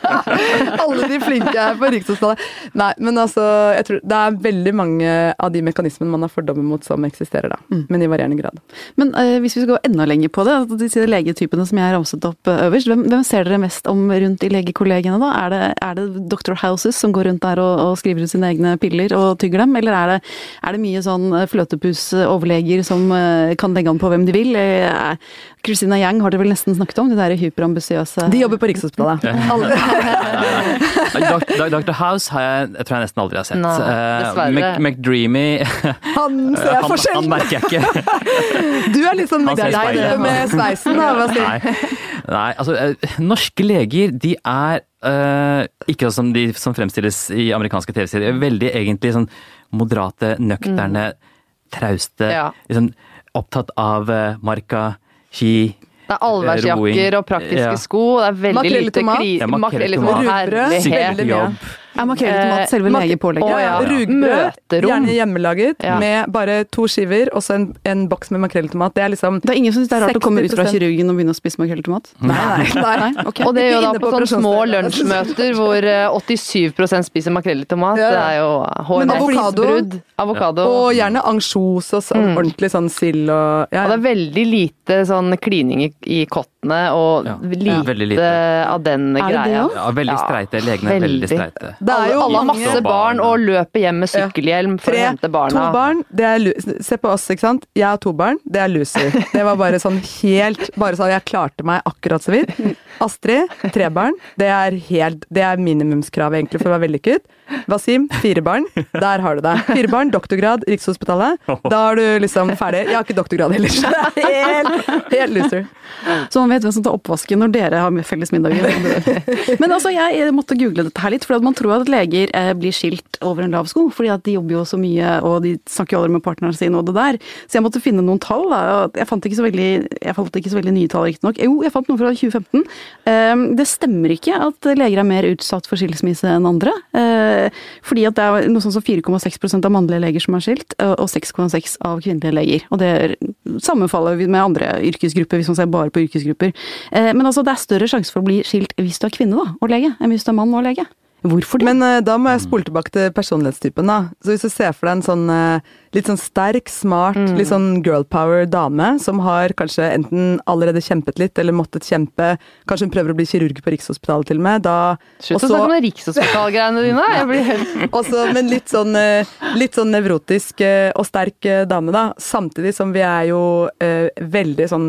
[LAUGHS] Alle de flinke er på Rikshospitalet. Nei, men altså, jeg tror det er veldig mange av de mekanismene man har fordommer mot som eksisterer, da. Mm. Men i varierende grad. Men eh, hvis vi skal gå enda lenger på det, de disse legetypene som jeg ramset opp eh, øverst, hvem, hvem ser dere mest om rundt i legekollegiene da? Er det, er det Dr. Houses som går rundt der og, og skriver ut sine egne piller og tygger dem, eller er det, er det mye sånn fløtepusoverleger fløtepus-overleger som eh, kan legge an på hvem de vil? Eh, Christina Yang har dere vel nesten snakket om, de der hyperambisiøse De jobber på Rikshospitalet. [LAUGHS] Dr. House har jeg, jeg tror jeg nesten aldri har sett. Nei, Eh, McDreamy Han ser jeg han, han merker jeg ikke. [LAUGHS] Du er litt sånn deg med sveisen, da. Hva sier Nei, nei altså eh, norske leger de er Uh, ikke sånn som de som fremstilles i amerikanske TV-serier. De er Veldig egentlig sånn moderate, nøkterne, trauste. Ja. Liksom, opptatt av uh, marka, ski, Det er allværsjakker og praktiske Ja. sko. Det er veldig makrelle lite kri... Ja, makrell i tomat. Rugbrød. Herlighet. Veldig mye. Jobb. Er makrell mat selve Mak- legepålegget? Å, ja. Rugbrød, gjerne hjemmelaget, Ja. med bare to skiver og så en, en boks med makrell i tomat. Det er liksom Det er ingen som syns det er rart å komme ut fra kirurgen og begynne å spise makrell i tomat? Nei, nei. nei. Okay. Og det er jo da på på sånne små lunsjmøter hvor eh, 87% spiser makrell i tomat. Ja. Det er jo hårreisbrudd. avokado? Og gjerne ansjos og sånn ordentlig sånn sild og ja. Og det er veldig lite sånn klining i, i kottene og Ja. lite, Veldig lite. av den Er det det Ja, veldig streite. Legene er veldig veldig. streite. Det er jo alle har masse barn og løper hjem med sykkelhjelm for Tre, å hente barna. To barn, det er Se på oss, ikke sant. Jeg har to barn, det er loser. Det var bare sånn helt Bare sånn jeg klarte meg akkurat så vidt. Astrid, tre barn. Det er helt Det er minimumskravet egentlig for å være vellykket. Wasim, fire barn. Der har du det. Fire barn, doktorgrad, Rikshospitalet. Da er du liksom ferdig. Jeg har ikke doktorgrad heller, er helt, helt loser. Så man vet hvem som tar oppvasken når dere har felles middager. [LAUGHS] Men altså, jeg måtte google dette her litt, for man tror at leger eh, blir skilt over en lav sko. fordi at de jobber jo så mye, og de snakker jo aldri med partneren sine og det der. Så jeg måtte finne noen tall. Da. Jeg fant ikke så veldig, jeg fant ikke så veldig nye tall, riktignok. Jo, jeg fant noe fra 2015. Eh, Det stemmer ikke at leger er mer utsatt for skilsmisse enn andre. Eh, Fordi at det er noe sånn som 4,6% av mannlige leger som er skilt, og 6,6 av kvinnelige leger. Og det er- sammenfaller med andre yrkesgrupper, hvis man ser bare på yrkesgrupper. Eh, Men altså, det er større sjanse for å bli skilt hvis du er kvinne da, og lege, enn hvis du er mann og lege. Hvorfor det? Men uh, da må jeg spole tilbake til personlighetstypen, da. Så hvis du ser for deg en sånn uh, litt sånn sterk, smart, litt sånn girl power dame som har kanskje enten allerede kjempet litt eller måttet kjempe, kanskje hun prøver å bli kirurg på Rikshospitalet til og med, da Slutt å snakke om Rikshospitalgreiene dine. Jeg blir helt [LAUGHS] Også, men litt sånn, uh, litt sånn nevrotisk og sterk dame, da. Samtidig som vi er jo veldig sånn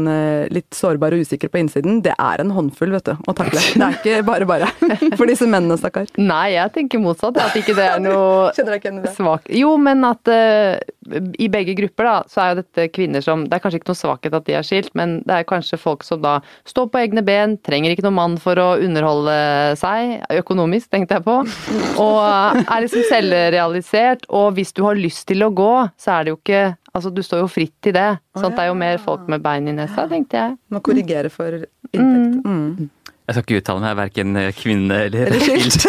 litt sårbare og usikre på innsiden. Det er en håndfull, vet du, å takle. Det er ikke bare bare. [LAUGHS] For disse mennene, stakkar. Nei, jeg tenker motsatt. At ikke det er noe svak Jo, men at uh, i begge grupper, da, så er jo dette kvinner som Det er kanskje ikke noe svakhet at de er skilt, men det er kanskje folk som da står på egne ben, trenger ikke noen mann for å underholde seg, økonomisk, tenkte jeg på, og er liksom selvrealisert. Og hvis du har lyst til å gå, så er det jo ikke Altså, du står jo fritt til det. At det er jo mer folk med bein i nesa, tenkte jeg. Må korrigere for inntekt. Mm. Jeg skal ikke uttale meg, verken kvinne eller Eller skilt.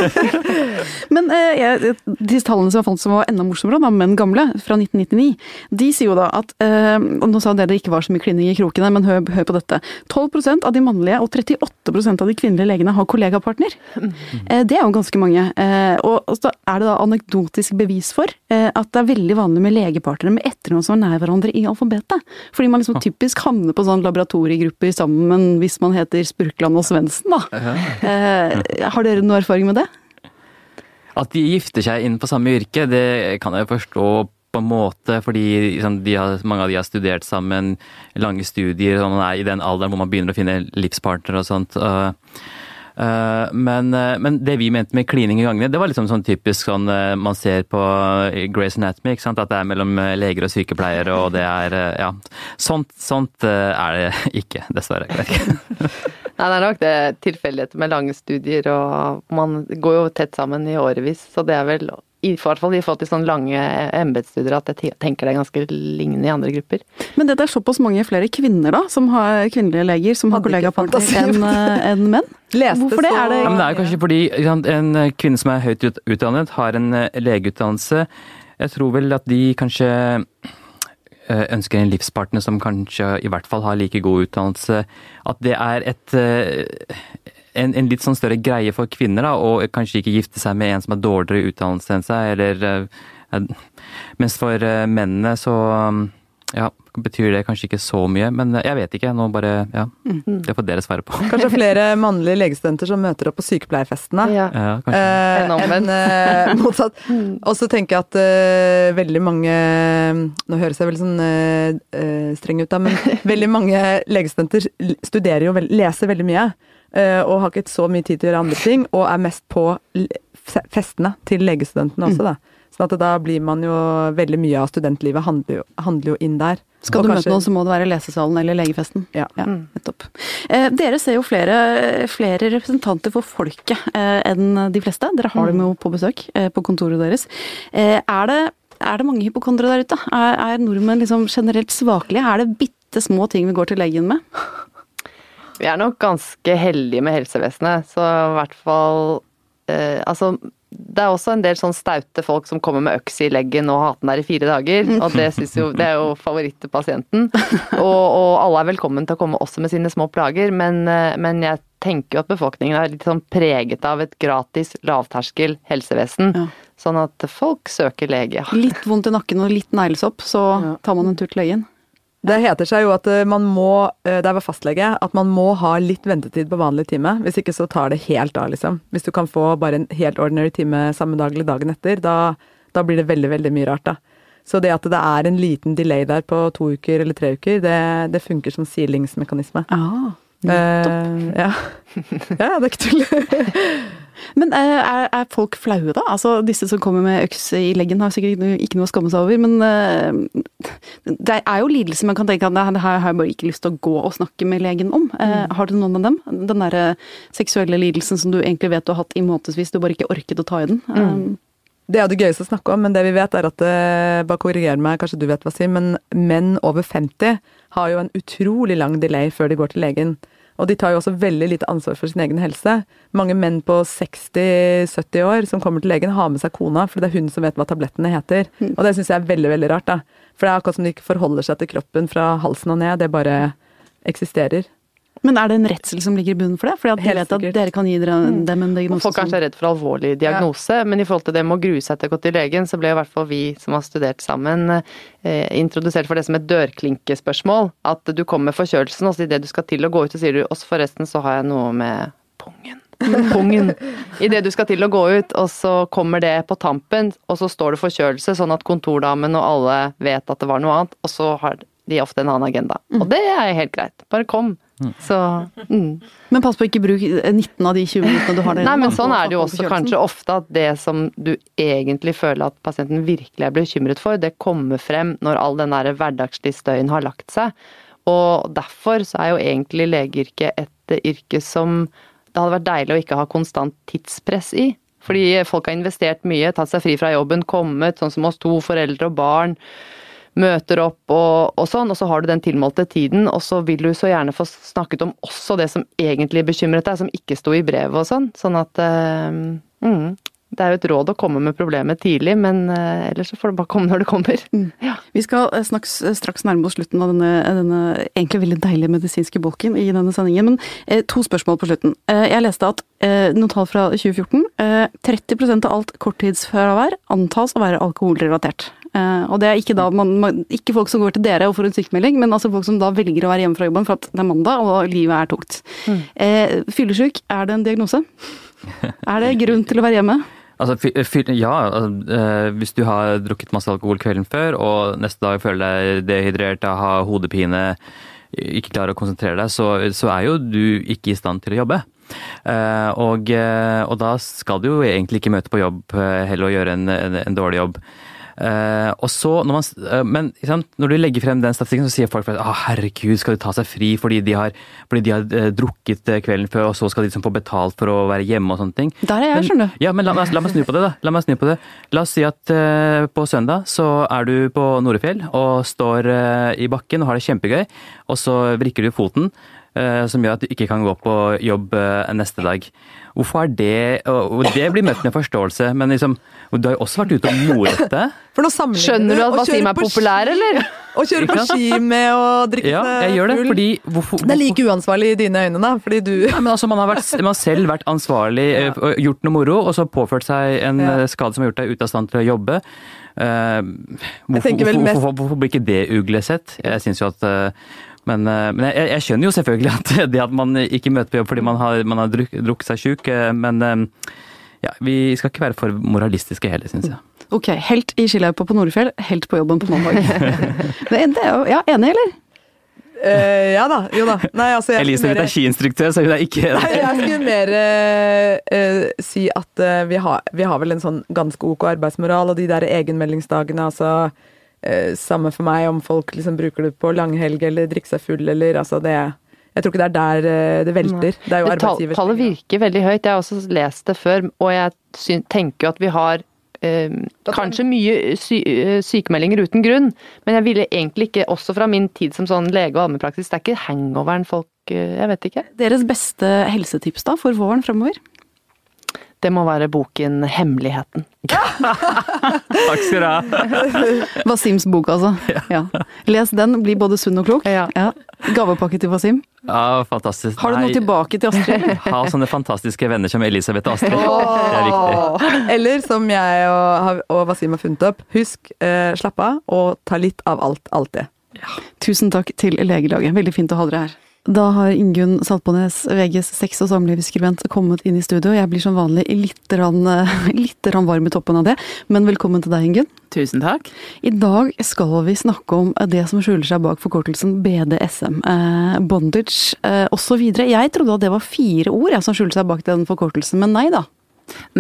[LAUGHS] Men eh, jeg, disse tallene som jeg fant som var enda morsommere, da, men gamle, fra 1999, de sier jo da at eh, og Nå sa dere det ikke var så mye klining i krokene, men hør, hør på dette. 12% av de mannlige og 38% av de kvinnelige legene har kollegapartner. Eh, det er jo ganske mange. Eh, og, og så er det da anekdotisk bevis for eh, at det er veldig vanlig med legepartnere med etternavn som er nær hverandre i alfabetet. Fordi man liksom typisk havner på sånn laboratoriegrupper sammen hvis man heter Spurkland og Svendsen, da. Eh, har dere noe erfaring med det? At de gifter seg inn på samme yrke, det kan jeg forstå på en måte, fordi liksom, de har, mange av de har studert sammen, lange studier, og man er i den alderen hvor man begynner å finne livspartner og sånt. Uh, men, uh, men, det vi mente med klining i gangene, det var liksom sånn typisk sånn man ser på Grace Anatomy, ikke sant? at det er mellom leger og sykepleiere, og det er Ja. Sånt, sånt er det [LAUGHS] ikke, dessverre. [LAUGHS] Nei, det er nok det tilfeldigheter med lange studier, og man går jo tett sammen i årevis. Så det er vel, i hvert fall i forhold til sånne lange embetsstudier, at jeg tenker det er ganske lignende i andre grupper. Men det er såpass mange flere kvinner da, som har kvinnelige leger som har kollegapartner enn en menn? Leste Hvorfor det? så- Er det- Ja, men det er kanskje fordi en kvinne som er høyt utdannet, har en eh, legeutdannelse. Jeg tror vel at de kanskje eh, ønsker en livspartner som kanskje i hvert fall har like god utdannelse. At det er et eh, en, en litt sånn større greie for kvinner, da, og kanskje ikke gifte seg med en som har dårligere utdannelse enn seg, eller eh, Mens for eh, mennene så ja, betyr det kanskje ikke så mye, men jeg vet ikke. Nå bare Ja, det får dere svare på. Kanskje flere mannlige legestudenter som møter opp på sykepleierfestene. Ja. Ja, kanskje. Eh, Enn eh, [LAUGHS] motsatt. Og så tenker jeg at eh, veldig mange Nå høres jeg veldig sånn eh, eh, streng ut, da, men [LAUGHS] veldig mange legestudenter studerer jo leser veldig mye. eh, og har ikke så mye tid til å gjøre andre ting, og er mest på festene til legestudentene også, da. Sånn at da blir man jo Veldig mye av studentlivet handler jo, handler jo inn der. Skal Og du kanskje- møte noen, så må det være lesesalen eller legefesten. Ja. Ja, nettopp. Eh, dere ser jo flere, flere representanter for folket eh, enn de fleste. Dere har dem jo på besøk eh, på kontoret deres. Eh, er, det, er det mange hypokondere der ute? Er, er nordmenn liksom generelt svakelige? Er det bitte små ting vi går til legen med? Vi er nok ganske heldige med helsevesenet, så i hvert fall eh, Altså, det er også en del sånn staute folk som kommer med øks i leggen og har hatt den der i fire dager, og det, jo, det er jo favoritt til pasienten. [LAUGHS] Og, og alle er velkommen til å komme også med sine små plager, men, eh, men jeg tenker jo at befolkningen er litt sånn preget av et gratis, lavterskel helsevesen. Ja. Sånn at folk søker lege. Litt vondt i nakken og litt neglesopp, så tar man en tur til legen. Det heter seg jo at eh, man må, eh, det er ved fastlege, at man må ha litt ventetid på vanlig time. Hvis ikke så tar det helt av, liksom. Hvis du kan få bare en helt ordinary time samme dag eller dagen etter, da, da blir det veldig, veldig mye rart, da. Så det at det er en liten delay der på to uker eller tre uker, det, det funker som silingsmekanisme. Ah, Eh, ja. ja, det er ikke tull. Men eh, er, er folk flaue da? Altså Disse som kommer med øks i leggen har sikkert ikke noe- å skamme seg over, men eh, det er jo lidelser man kan tenke at det her har jeg bare ikke lyst til å gå og snakke med legen om. Mm. Har du noen av dem? Den derre seksuelle lidelsen som du egentlig vet du har hatt i månedsvis, du bare ikke orket å ta i den. Eh, Det er jo det gøyeste å snakke om, men det vi vet er at eh, Bare korriger meg, kanskje du vet hva jeg sier, men menn over 50 har jo en utrolig lang delay før de går til legen. Og de tar jo også veldig lite ansvar for sin egen helse. Mange menn på 60-70 år som kommer til legen, har med seg kona, for det er hun som vet hva tablettene heter. Og det syns jeg er veldig, veldig rart, da. For det er akkurat som de ikke forholder seg til kroppen fra halsen og ned, det bare eksisterer. Men er det en redsel som ligger i bunnen for det? Fordi at Helt de vet at dere kan gi dere, dem en diagnose Folk er redd for alvorlig diagnose, men i forhold til det med å grue seg til å gå til legen, så ble i hvert fall vi som har studert sammen, eh, introdusert for det som et dørklinkespørsmål. At du kommer med forkjølelsen, og så idet du skal til å gå ut, så sier du og forresten så har jeg noe med pungen. [LAUGHS] Pungen. Idet du skal til å gå ut, og så kommer det på tampen, og så står det forkjølelse, sånn at kontordamen og alle vet at det var noe annet, og så har de ofte en annen agenda. Og det er helt greit. Bare kom. Så mm. Men pass på ikke bruk 19 av de 20 minuttene du har der. Nei, men sånn er det jo også kanskje ofte at det som du egentlig føler at pasienten virkelig er bekymret for, det kommer frem når all den der hverdagslige støyen har lagt seg. Og derfor så er jo egentlig legeyrket et yrke som det hadde vært deilig å ikke ha konstant tidspress i. Fordi folk har investert mye, tatt seg fri fra jobben, kommet, sånn som oss to, foreldre og barn. Møter opp og, og sånn, og så har du den tilmålte tiden, og så vil du så gjerne få snakket om også det som egentlig bekymret deg, som ikke sto i brevet og sånn. Sånn at uh, mm, Det er jo et råd å komme med problemet tidlig, men uh, ellers så får det bare komme når det kommer. Vi skal snakke snaks, straks nærme oss slutten av denne, denne egentlig veldig deilige medisinske bolken i denne sendingen. Men eh, to spørsmål på slutten. Eh, jeg leste at eh, noen tall fra 2014 eh, 30% av alt korttidsfravær antas å være alkoholrelatert. Eh, og det er ikke, da man, man, ikke folk som går til dere og får en sykemelding, men altså folk som da velger å være hjemme fra jobben for at det er mandag og livet er tungt. Eh, fyllesyk, er det en diagnose? Er det grunn til å være hjemme? [LAUGHS] Altså, ja, altså, eh, hvis du har drukket masse alkohol kvelden før, og neste dag føler deg dehydrert, har hodepine, ikke klarer å konsentrere deg, så, så er jo du ikke i stand til å jobbe. Eh, og, og da skal du jo egentlig ikke møte på jobb heller og gjøre en, en, en dårlig jobb. Eh, og så, når man, eh, men når du legger frem den statistikken, så sier folk at ah, herregud, skal de ta seg fri fordi de har, fordi de har eh, drukket kvelden før, og så skal de liksom få betalt for å være hjemme og sånne ting. Der er jeg, skjønner du. Ja, men la, meg- la meg snu på det, da. La meg snu på det. La oss si at uh, på søndag så er du på Norefjell og står uh, i bakken og har det kjempegøy, og så vrikker du foten. Eh, som gjør at du ikke kan gå på jobb eh, neste dag. Hvorfor er det og Det blir møtt med forståelse, men liksom, du har jo også vært ute og moret deg. For nå sammenligner Skjønner du at Wasim er populær, ski- eller? [LAUGHS] Å kjøre på ski med å drikke Ja, jeg gjør det, full. fordi hvorfor, Det er like uansvarlig i dine øyne, da, fordi du Ja, men altså, man har, vært, man har selv vært ansvarlig, eh, og gjort noe moro, og så påført seg en Ja. eh, skade som har gjort deg ute av stand til å jobbe. Uh, hvorfor, hvorfor, hvorfor, hvorfor blir ikke det uglesett? Jeg synes jo at eh, men, eh, men jeg, jeg skjønner jo selvfølgelig at [LAUGHS] det at man ikke møter på jobb fordi man har, man har druk, drukket seg sjuk, eh, men eh, ja, vi skal ikke være for moralistiske heller, syns jeg. Ok, helt i skiløypa på Nordfjell, helt på jobben på mandag. det, [LAUGHS] det er jo, ja, enig, eller? Uh, Ja da, jo da. Nei, altså jeg Elisabeth er skiinstruktør, så hun er ikke Nei, jeg skulle mer uh, eh, si at vi, har, vi har vel en sånn ganske ok arbeidsmoral, og de der egenmeldingsdagene, altså Samme for meg om folk liksom bruker det på langhelg eller drikker seg full eller altså det Jeg tror ikke det er der eh, det velter. Det er jo Det arbeidsgivers Tallet virker veldig høyt. Jeg har også lest det før, og jeg tenker jo at vi har eh, kanskje mye sy eh, sykemeldinger uten grunn, men jeg ville egentlig ikke, også fra min tid som sånn lege og allmennpraksis, det er ikke hangoveren folk eh, Jeg vet ikke. Deres beste helsetips da, for våren fremover? Det må være boken 'Hemmeligheten'. [LAUGHS] Takk skal du ha. Wasims bok, altså. Ja. Les den, bli både sunn og klok. Ja. Gavepakke til Wasim. Ja, fantastisk. Har du noe Nei, tilbake til Astrid? [LAUGHS] Ha sånne fantastiske venner som Elisabeth og Astrid. Det er viktig. Eller som jeg og, og Wasim har funnet opp, husk, eh, slapp av og ta litt av alt, alltid. Tusen takk til Legelaget. Veldig fint å ha dere her. Da har Ingunn Saltbones, VGs sex- og samlivsskribent, kommet inn i studio. Jeg blir som vanlig litt, rann, [LAUGHS] litt rann varm i toppen av det, men velkommen til deg, Ingunn. Tusen takk. I dag skal vi snakke om det som skjuler seg bak forkortelsen BDSM. Eh, bondage eh, osv. Jeg trodde at det var fire ord jeg, som skjuler seg bak den forkortelsen, men nei da.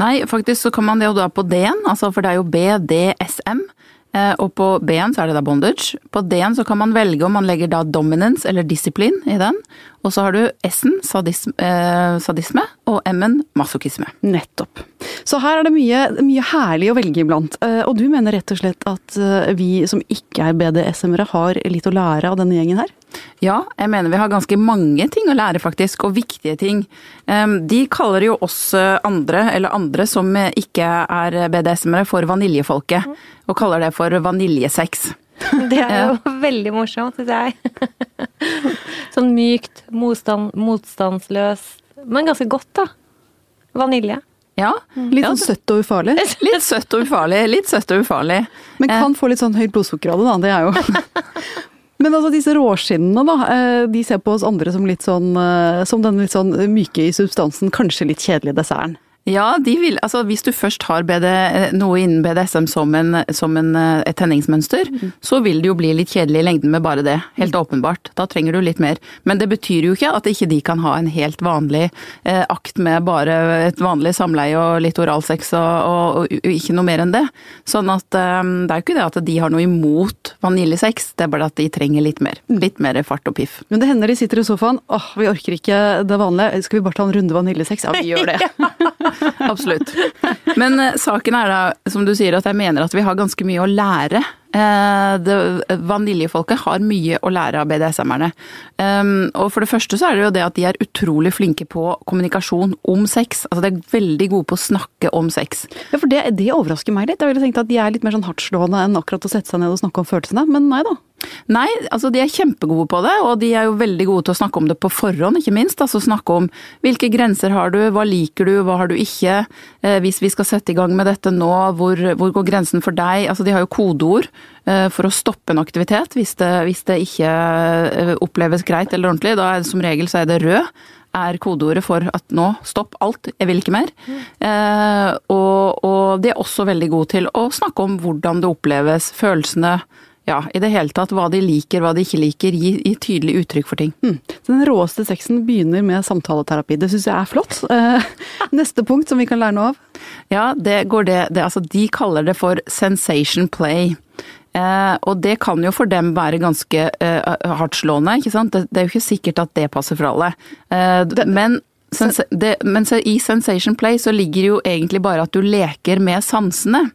Nei, faktisk så kan man det jo da på D-en, altså for det er jo BDSM. Eh, Og på B-en så er det da bondage. På D-en så kan man velge om man legger da dominance eller disiplin i den. Og så har du S-en sadisme, eh, sadisme og M-en masochisme. Nettopp. Så her er det mye, mye herlig å velge iblant. Eh, Og du mener rett og slett at eh, vi som ikke er BDSM-ere har litt å lære av denne gjengen her? Ja, jeg mener vi har ganske mange ting å lære faktisk, og viktige ting. De kaller jo oss eh, andre, eller andre som ikke er BDSM-ere, for vaniljefolket. Og kaller det for vaniljesex. [LAUGHS] Det er jo veldig morsomt, syns jeg. [LAUGHS] Sånn mykt, motstand, motstandsløst, men ganske godt, da. Vanilje. Ja. Litt sånn søtt og ufarlig. [LAUGHS] Litt søtt og ufarlig. Litt søtt og ufarlig. Men kan få litt sånn høyt blodsukker av det, da. Det er jo [LAUGHS] Men altså disse råskinnene, da. eh, De ser på oss andre som litt sånn eh, Som den litt sånn myke i substansen, kanskje litt kjedelige desserten. Ja, de vil, altså hvis du først har BD, noe innen BDSM som, en, som en, eh, et tenningsmønster, så vil det jo bli litt kjedelig i lengden med bare det. Helt åpenbart. Da trenger du litt mer. Men det betyr jo ikke at ikke de kan ha en helt vanlig eh, akt med bare et vanlig samleie og litt oralsex og, og, og ikke noe mer enn det. Sånn at eh, det er jo ikke det at de har noe imot vaniljesex, det er bare at de trenger litt mer. Litt mer fart og piff. Men det hender de sitter i sofaen. åh, vi orker ikke det vanlige. Skal vi bare ta en runde vaniljesex? Ja, vi gjør det. [LAUGHS] [LAUGHS] Absolutt. Men eh, saken er da, som du sier, at jeg mener at vi har ganske mye å lære. Eh, vaniljefolket har mye å lære av BDSM-erne. Um, og for det første så er det jo det at de er utrolig flinke på kommunikasjon om sex. Altså de er veldig gode på å snakke om sex. Ja, for det, det overrasker meg litt. Jeg ville tenkt at de er litt mer sånn hardtslående enn akkurat å sette seg ned og snakke om følelsene, men nei da. Nei, altså de er kjempegode på det, og de er jo veldig gode til å snakke om det på forhånd, ikke minst. Altså snakke om hvilke grenser har du, hva liker du, hva har du ikke. Eh, hvis vi skal sette i gang med dette nå, hvor, hvor går grensen for deg? Altså de har jo kodeord eh, for å stoppe en aktivitet hvis det, hvis det ikke eh, oppleves greit eller ordentlig. Da er det som regel så er det rød er kodeordet for at nå, stopp alt, jeg vil ikke mer. Eh, og, og de er også veldig gode til å snakke om hvordan det oppleves, følelsene. Ja, i det hele tatt hva de liker, hva de ikke liker. Gi, gi tydelig uttrykk for ting. Mm. Så den råeste sexen begynner med samtaleterapi. Det syns jeg er flott. Eh, [LAUGHS] neste punkt som vi kan lære noe av. Ja, det går det, det Altså, de kaller det for sensation play. Eh, og det kan jo for dem være ganske eh, hardtslående, ikke sant. Det, det, er jo ikke sikkert at det passer for alle. Eh, men Det, men i sensation play så ligger jo egentlig bare at du leker med sansene.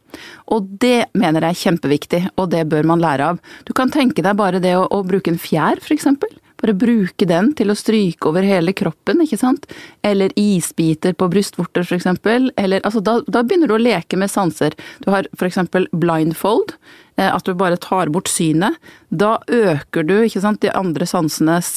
Og det mener jeg er kjempeviktig, og det bør man lære av. Du kan tenke deg bare det å, å bruke en fjær, for eksempel. Bare bruke den til å stryke over hele kroppen, ikke sant. Eller isbiter på brystvorter, for eksempel. Eller, altså, da, da begynner du å leke med sanser. Du har for eksempel blindfold. At du bare tar bort synet. Da øker du, sant, de andre sansenes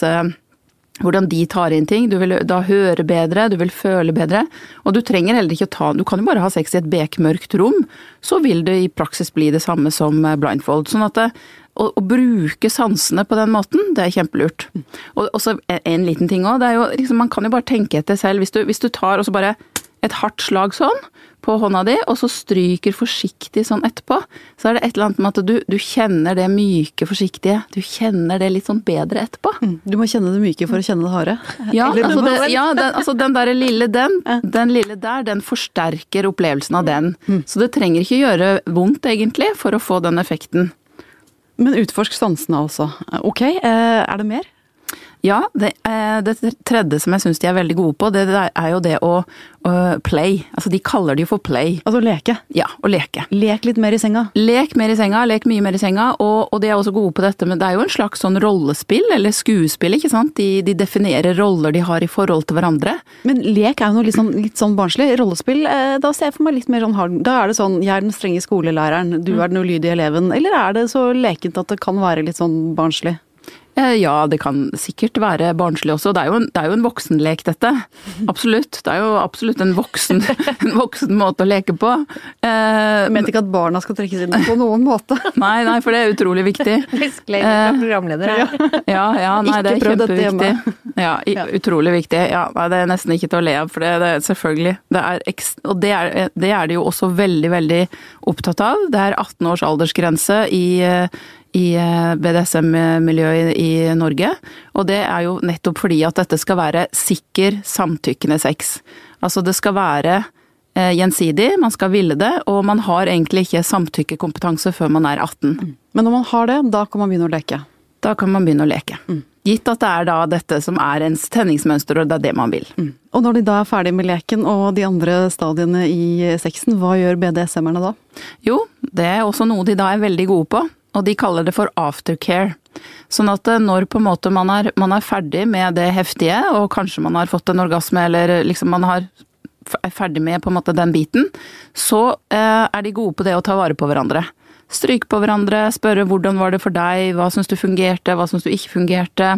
hvordan de tar inn ting. Du vil da høre bedre, du vil føle bedre. Og du trenger heller ikke å ta Du kan jo bare ha sex i et bekmørkt rom, så vil det i praksis bli det samme som blindfold. Sånn at det, å, å, bruke sansene på den måten, det er kjempelurt. Og så en liten ting òg, liksom Man kan jo bare tenke etter selv. Hvis du, hvis du tar og så bare et hardt slag sånn på hånda di, og så stryker forsiktig sånn etterpå, så er det et eller annet med at du, du kjenner det myke, forsiktige. Du kjenner det litt sånn bedre etterpå. Mm, du må kjenne det myke for å kjenne det harde. [LAUGHS] Ja, altså, det, ja den, altså den der lille den, den lille der, den forsterker opplevelsen av den. Så det trenger ikke gjøre vondt, egentlig, for å få den effekten. Men utforsk sansene også. Ok, er det mer? Ja, det, det, tredje som jeg syns de er veldig gode på, det er jo det å å play. Altså de kaller det jo for play. Altså leke? Ja, å leke. Lek litt mer i senga? Lek mer i senga, lek mye mer i senga. Og, og de er også gode på dette, men det er jo en slags sånn rollespill, eller skuespill, ikke sant. De, de definerer roller de har i forhold til hverandre. Men lek er jo noe litt sånn, litt sånn barnslig. Rollespill, eh, da ser jeg for meg litt mer sånn hard. Da er det sånn, jeg er den strenge skolelæreren, du er den ulydige eleven. Eller er det så lekent at det kan være litt sånn barnslig? Ja, det kan sikkert være barnslig også. Det er jo en, det er jo en voksenlek, dette. Absolutt. Det er jo absolutt en voksen, [LAUGHS] en voksen måte å leke på. Eh, jeg mente ikke at barna skal trekkes inn på noen måte. [LAUGHS] Nei, nei, for det er utrolig viktig. [LAUGHS] Disclaimer fra programleder her. Ja, ja, nei, det er kjempeviktig. Ja, utrolig viktig. Ja, nei, det er nesten ikke til å le av, for det, det er selvfølgelig det er, Og det er, det er de jo også veldig, veldig opptatt av. Det er 18 års aldersgrense i i BDSM-miljøet i, i Norge. Og det er jo nettopp fordi at dette skal være sikker, samtykkende sex. Altså det skal være eh, gjensidig, man skal ville det, og man har egentlig ikke samtykkekompetanse før man er 18. Men når man har det, da kan man begynne å leke? Da kan man begynne å leke. Mm. Gitt at det er da dette som er ens tenningsmønster, og det er det man vil. Mm. Og når de da er ferdig med leken og de andre stadiene i sexen, hva gjør BDSM-erne da? Jo, det er også noe de da er veldig gode på og de kaller det for aftercare. Sånn at når på en måte man er, man er, ferdig med det heftige, og kanskje man har fått en orgasme, eller liksom man har, er ferdig med på en måte den biten, så eh, er de gode på det å ta vare på hverandre. stryke på hverandre, spørre hvordan var det for deg, hva syns du fungerte, hva syns du ikke fungerte.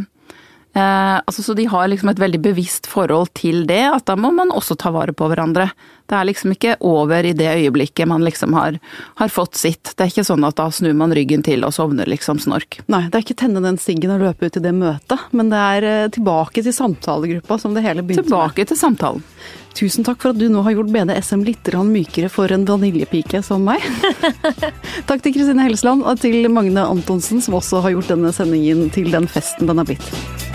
Eh, altså, så de har liksom et veldig bevisst forhold til det, at da må man også ta vare på hverandre. Det er liksom ikke over i det øyeblikket man liksom har, har fått sitt. Det er ikke sånn at da snur man ryggen til og sovner liksom snork. Nei, det er ikke tenne den siggen og løpe ut i det møtet, men det er eh, tilbake til samtalegruppa som det hele begynte med. Tilbake til samtalen. Tusen takk for at du nå har gjort BDSM litt mykere for en vaniljepike som meg. [LAUGHS] takk til Kristine Helsland og til Magne Antonsen, som også har gjort denne sendingen til den festen den har blitt.